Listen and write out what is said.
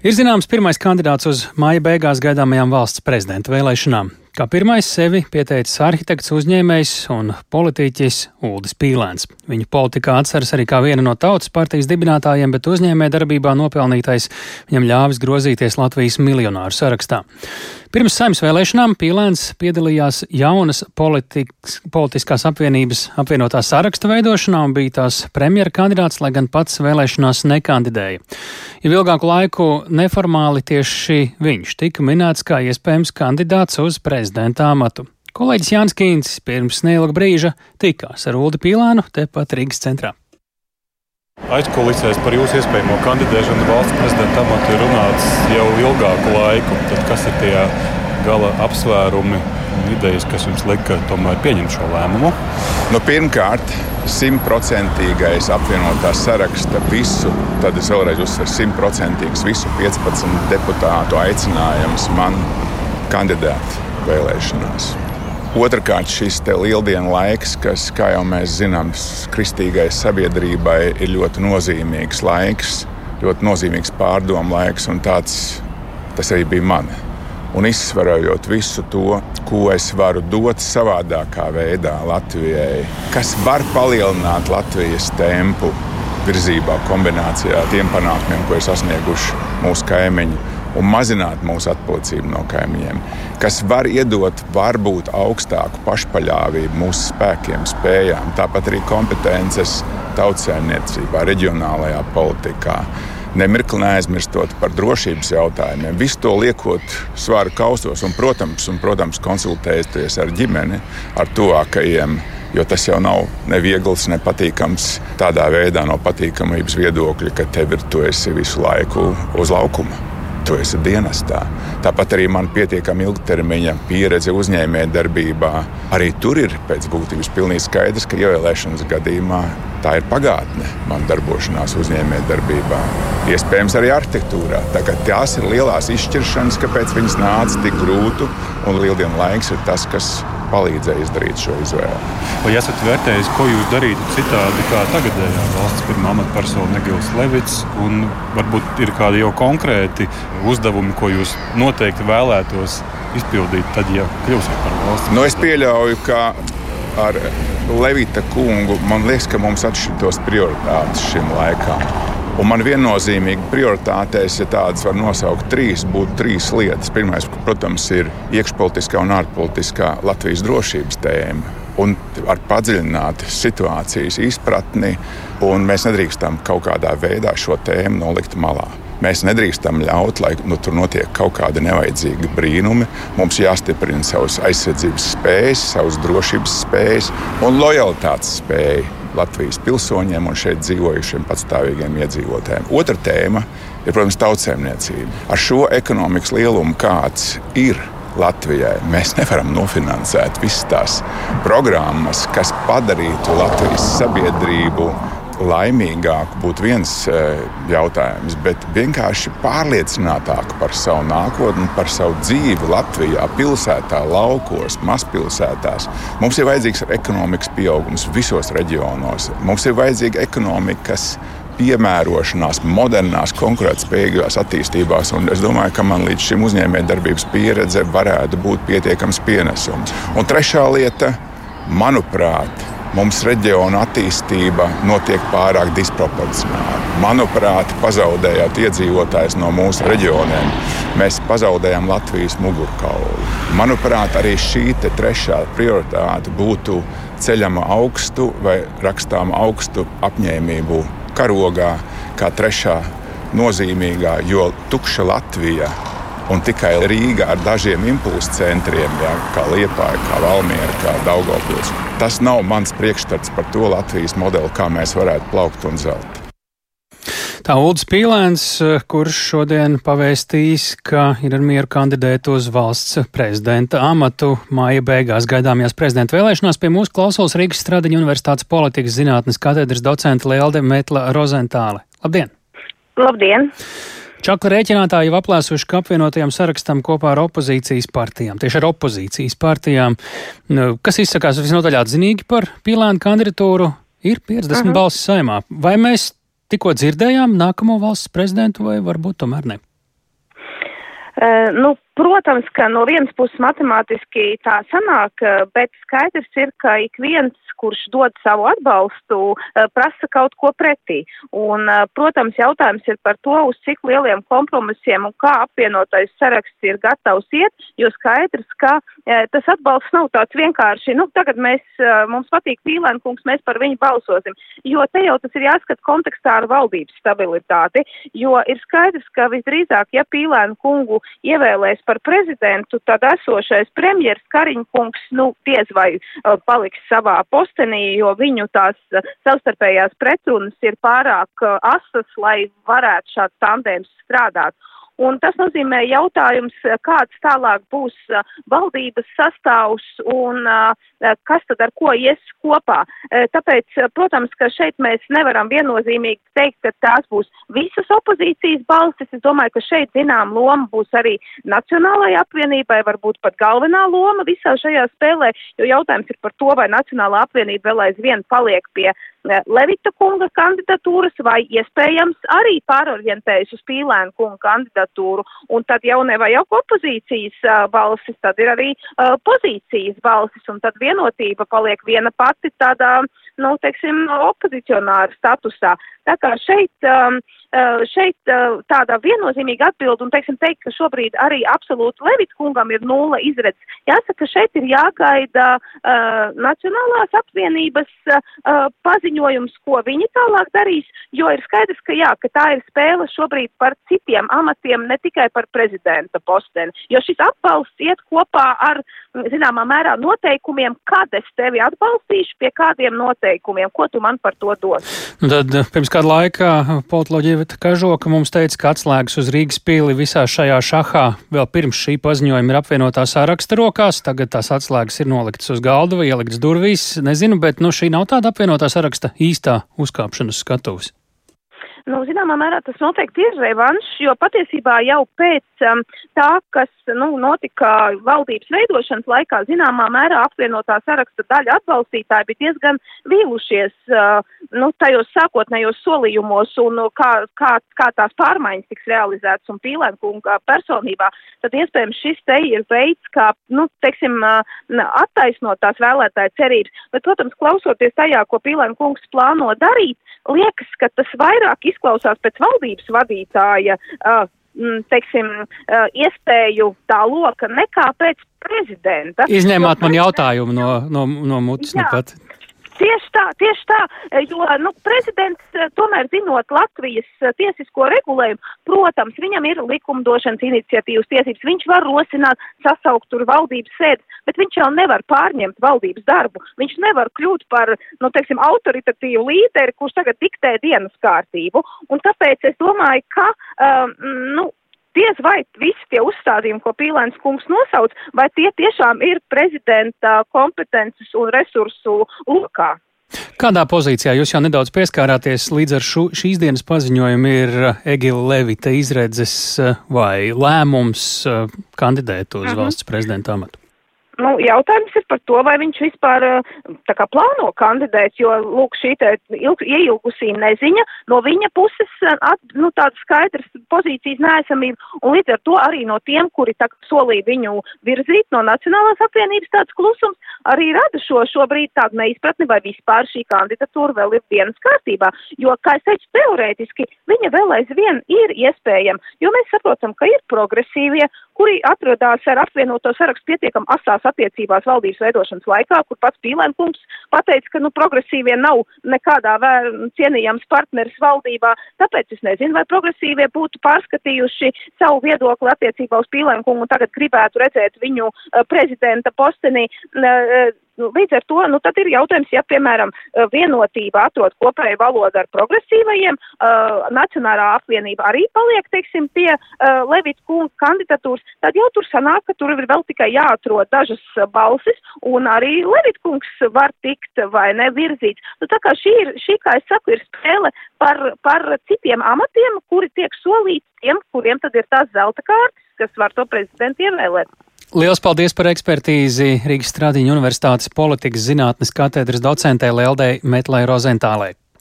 Ir zināms pirmais kandidāts uz māja beigās gaidāmajām valsts prezidenta vēlēšanām. Kā pirmais sevi pieteicis arhitekts, uzņēmējs un politiķis Uldis Pīlēns. Viņu politikā atceras arī kā viena no tautas partijas dibinātājiem, bet uzņēmē darbībā nopelnītais viņam ļāvis grozīties Latvijas miljonāru sarakstā. Pirms saimnes vēlēšanām Pīlēns piedalījās jaunas politikas, politiskās apvienības apvienotā saraksta veidošanā un bija tās premjera kandidāts, lai gan pats vēlēšanās nekandidēja. Jau ilgāku laiku neformāli tieši viņš tika minēts kā iespējams kandidāts uz prezidenta amatu. Kolēģis Jānis Kīns pirms neilga brīža tikās ar Uldi Pīlānu tepat Rīgas centrā. Aizkulisēs par jūsu iespējamo kandidēšanu valsts prezidenta amatu ir runāts jau ilgāku laiku. Tad kas ir tie gala apsvērumi un idejas, kas jums lika tomēr pieņemt šo lēmumu? Nu, pirmkārt, simtprocentīgais apvienotā saraksta visu, tad es vēlreiz uzsveru, simtprocentīgs visu 15 deputātu aicinājums man kandidēt vēlēšanās. Otrakārt, šis lieldienu laiks, kas, kā jau mēs zinām, kristīgai sabiedrībai ir ļoti nozīmīgs laiks, ļoti nozīmīgs pārdomu laiks, un tāds tas arī bija man. Un izsverojot visu to, ko es varu dot savādākā veidā Latvijai, kas var palielināt Latvijas tempu virzībā, kombinācijā ar tiem panākumiem, ko ir sasnieguši mūsu kaimiņi un mazināt mūsu atpalicību no kaimiņiem, kas var iedot varbūt augstāku pašpaļāvību mūsu spēkiem, spējām, tāpat arī kompetences tautsēmniecībā, reģionālajā politikā. Nemirkli neaizmirstot par drošības jautājumiem, visu to liekot svāru kausos un, protams, un, protams konsultējoties ar ģimeni, ar tuvākajiem jo tas jau nav neviegls, nepatīkams tādā veidā, no patīkamības viedokļa, ka tev ir tu esi visu laiku uz laukuma tu esi dienestā. Tāpat arī man pietiekami ilgtermiņa pieredze uzņēmējdarbībā. Arī tur ir pēc būtības pilnīgi skaidrs, ka ievēlēšanas gadījumā tā ir pagātne man darbošanās uzņēmējdarbībā. Iespējams, arī arhitektūrā. Tās ir lielās izšķiršanas, kāpēc viņas nāca tik grūti, un lieldienu laiks ir tas, kas palīdzēja izdarīt šo izvēli. Vai esat vērtējis, ko jūs darītu citādi kā tagadējā valsts pirmā amatpersona Negils Levits? Un varbūt ir kādi jau konkrēti uzdevumi, ko jūs noteikti vēlētos izpildīt, tad, ja kļūsiet par valsts? Nu, es pieļauju, ka ar Levita kungu man liekas, ka mums atšķirtos prioritātes šim laikam. Un man viennozīmīgi prioritātēs, ja tādas var nosaukt, trīs, būtu trīs lietas. Pirmais, protams, ir iekšpolitiskā un ārpolitiskā Latvijas drošības tēma. Un ar padziļinātu situācijas izpratni, un mēs nedrīkstam kaut kādā veidā šo tēmu nolikt malā. Mēs nedrīkstam ļaut, lai nu, tur notiek kaut kādi nevajadzīgi brīnumi. Mums jāstiprina savas aizsardzības spējas, savas drošības spējas un lojalitātes spējas Latvijas pilsoņiem un šeit dzīvojušiem patstāvīgiem iedzīvotājiem. Otra tēma ir, protams, tautsēmniecība. Ar šo ekonomikas lielumu, kāds ir Latvijai, mēs nevaram nofinansēt visas tās programmas, kas padarītu Latvijas sabiedrību laimīgāku būtu viens e, jautājums, bet vienkārši pārliecinātāku par savu nākotni, par savu dzīvi Latvijā, pilsētā, laukos, mazpilsētās. Mums ir vajadzīgs ekonomikas pieaugums visos reģionos. Mums ir vajadzīga ekonomika, kas piemērošanās, modernās, konkurētspējīgās attīstībās. Un es domāju, ka man līdz šim uzņēmējdarbības pieredze varētu būt pietiekams pienesums. Un trešā lieta, manuprāt, mums reģiona attīstība notiek pārāk disproporcionāli. Manuprāt, pazaudējot iedzīvotājus no mūsu reģioniem, mēs pazaudējam Latvijas mugurkaulu. Manuprāt, arī šī trešā prioritāte būtu ceļama augstu vai rakstāma augstu apņēmību karogā, kā trešā nozīmīgā, jo tukša Latvija un tikai Rīga ar dažiem impulsu centriem, jā, kā Liepāja, kā Valmiera, kā Daugopils. Tas nav mans priekšstats par to Latvijas modeli, kā mēs varētu plaukt un zelt. Tā Ulris Pīlēns, kurš šodien pavēstīs, ka ir ar mieru kandidēt uz valsts prezidenta amatu māja beigās gaidāmajās prezidenta vēlēšanās, pie mūsu klausos Rīgas Stradiņa Universitātes politikas zinātnes katedras docenta Lielde Metla Rozentāle. Labdien! Labdien! Čakla rēķinātāji jau aplēsuši, ka apvienotajam sarakstam kopā ar opozīcijas partijām, tieši ar opozīcijas partijām, nu, kas izsakās visnotaļ atzinīgi par pīlēnu kandidatūru, ir 50 uh -huh. balsis saimā. Vai mēs tikko dzirdējām nākamo valsts prezidentu vai varbūt tomēr ne? Uh, nu, protams, ka no vienas puses matemātiski tā sanāk, bet skaidrs ir, ka ik viens kurš dod savu atbalstu, eh, prasa kaut ko pretī. Un, eh, protams, jautājums ir par to, uz cik lieliem kompromisiem un kā apvienotais saraksts ir gatavs iet, jo skaidrs, ka eh, tas atbalsts nav tāds vienkārši, nu, tagad mēs, mums patīk Pīlēnkungs, mēs par viņu balsosim, jo te jau tas ir jāskat kontekstā ar valdības stabilitāti, jo ir skaidrs, ka visdrīzāk, ja Pīlēnu kungu ievēlēs par prezidentu, tad esošais premjers Kariņkungs, nu, diez vai paliks savā postenī, jo viņu tās eh, savstarpējās pretrunas ir pārāk eh, asas, lai varētu šāds tandēms strādāt. Un tas nozīmē jautājums, kāds tālāk būs uh, valdības sastāvs un uh, kas tad ar ko ies kopā. Tāpēc, protams, ka šeit mēs nevaram viennozīmīgi teikt, ka tās būs visas opozīcijas balstis. Es domāju, ka šeit zinām loma būs arī Nacionālajai apvienībai, varbūt pat galvenā loma visā šajā spēlē, jo jautājums ir par to, vai Nacionālā apvienība vēl aizvien paliek pie Levita kunga kandidatūras vai iespējams arī pārorientējas uz Pīlēna kunga kandidatūru. Un tad jau nevajag opozīcijas balsis, tad ir arī pozīcijas balsis, un tad vienotība paliek viena pati tādā, nu, teiksim, opozicionāra statusā. Tā kā šeit, um, šeit uh, tāda viennozīmīga atbilda, un, teiksim, teikt, ka šobrīd arī absolūti Levita kungam ir nulle izredzes. Jāsaka, šeit ir jāgaida uh, Nacionālās apvienības uh, paziņojums ko viņi tālāk darīs, jo ir skaidrs, ka jā, ka tā ir spēle šobrīd par citiem amatiem, ne tikai par prezidenta posteni, jo šis atbalsts iet kopā ar, zināmā mērā, noteikumiem, kad es tevi atbalstīšu, pie kādiem noteikumiem, ko tu man par to dos. Tad pirms kāda laika politoloģija Kažoka mums teica, ka atslēgas uz Rīgas pīli visā šajā šahā vēl pirms šī paziņojuma ir apvienotā sāraksta rokās, tagad tās atslēgas ir noliktas uz galda vai ieliktas durvīs, nezinu, bet nu šī nav tāda apvienotā saraksta raksta īstā uzkāpšanas skatuves? Nu, zināmā mērā tas noteikti ir revanšs, jo patiesībā jau pēc um, tā, kas nu, notika valdības veidošanas laikā, zināmā mērā apvienotā saraksta daļa atbalstītāji bija diezgan vīlušies uh, nu, tajos sākotnējos solījumos un uh, kā, kā, kā tās pārmaiņas tiks realizētas un pīlēnkunga personībā. Tad iespējams šis te ir veids, kā, nu, teiksim, uh, attaisnot tās vēlētāju cerības. Bet, protams, klausoties tajā, ko pīlēnkungs plāno darīt, liekas, ka tas vairāk izklausās pēc valdības vadītāja, uh, teiksim, iespēju tā loka nekā pēc prezidenta. Izņēmāt man jautājumu no, no, no mutes nu pat. Tieši tā, tieši tā, jo nu, prezidents, eh, tomēr zinot Latvijas eh, tiesisko regulējumu, protams, viņam ir likumdošanas iniciatīvas tiesības, viņš var rosināt, sasaukt tur valdības sēdes, bet viņš jau nevar pārņemt valdības darbu. Viņš nevar kļūt par, nu, teiksim, autoritatīvu līderi, kurš tagad diktē dienas kārtību. Un tāpēc es domāju, ka, um, nu, diez vai visi tie uzstādījumi, ko Pīlēns kungs nosauc, vai tie tiešām ir prezidenta kompetences un resursu lokā. Kādā pozīcijā jūs jau nedaudz pieskārāties līdz ar šu, šīs dienas paziņojumu ir uh, Egila Levita izredzes uh, vai lēmums uh, kandidēt uz mhm. valsts prezidenta amatu? Nu, jautājums ir par to, vai viņš vispār eh, tā kā plāno kandidēt, jo, lūk, šī te ilg, ieilgusī neziņa no viņa puses, eh, at, nu, tāda skaidrs pozīcijas neesamība, un līdz ar to arī no tiem, kuri tā solīja viņu virzīt no Nacionālās apvienības tāds klusums, arī rada šo šobrīd tādu neizpratni, vai vispār šī kandidatūra vēl ir dienas kārtībā, jo, kā es teicu, teorētiski viņa vēl aizvien ir iespējama, jo mēs saprotam, ka ir progresīvie, kuri atrodās ar apvienoto sarakstu pietiekam asās attiecībās valdības veidošanas laikā, kur pats Pīlēnkungs pateica, ka, nu, progresīvie nav nekādā vēr, cienījams partneris valdībā, tāpēc es nezinu, vai progresīvie būtu pārskatījuši savu viedokli attiecībā uz Pīlēnkungu un tagad gribētu redzēt viņu uh, prezidenta postenī. Uh, Nu, līdz ar to, nu, tad ir jautājums, ja, piemēram, eh, vienotība atrod kopēju valodu ar progresīvajiem, uh, Nacionālā apvienība arī paliek, teiksim, pie uh, Levita kunga kandidatūras, tad jau tur sanāk, ka tur ir vēl tikai jāatrod dažas balsis, un arī Levita kungs var tikt vai nevirzīts. Nu, tā kā šī ir, šī, kā es saku, ir spēle par, par citiem amatiem, kuri tiek solīti tiem, kuriem tad ir tās zelta kārtas, kas var to prezidentu ievēlēt. Lielas paldies par ekspertīzi Rīgas Stradiņa Universitātes politikas zinātnes katedras docentē Lieldei Metlai Rozentālei.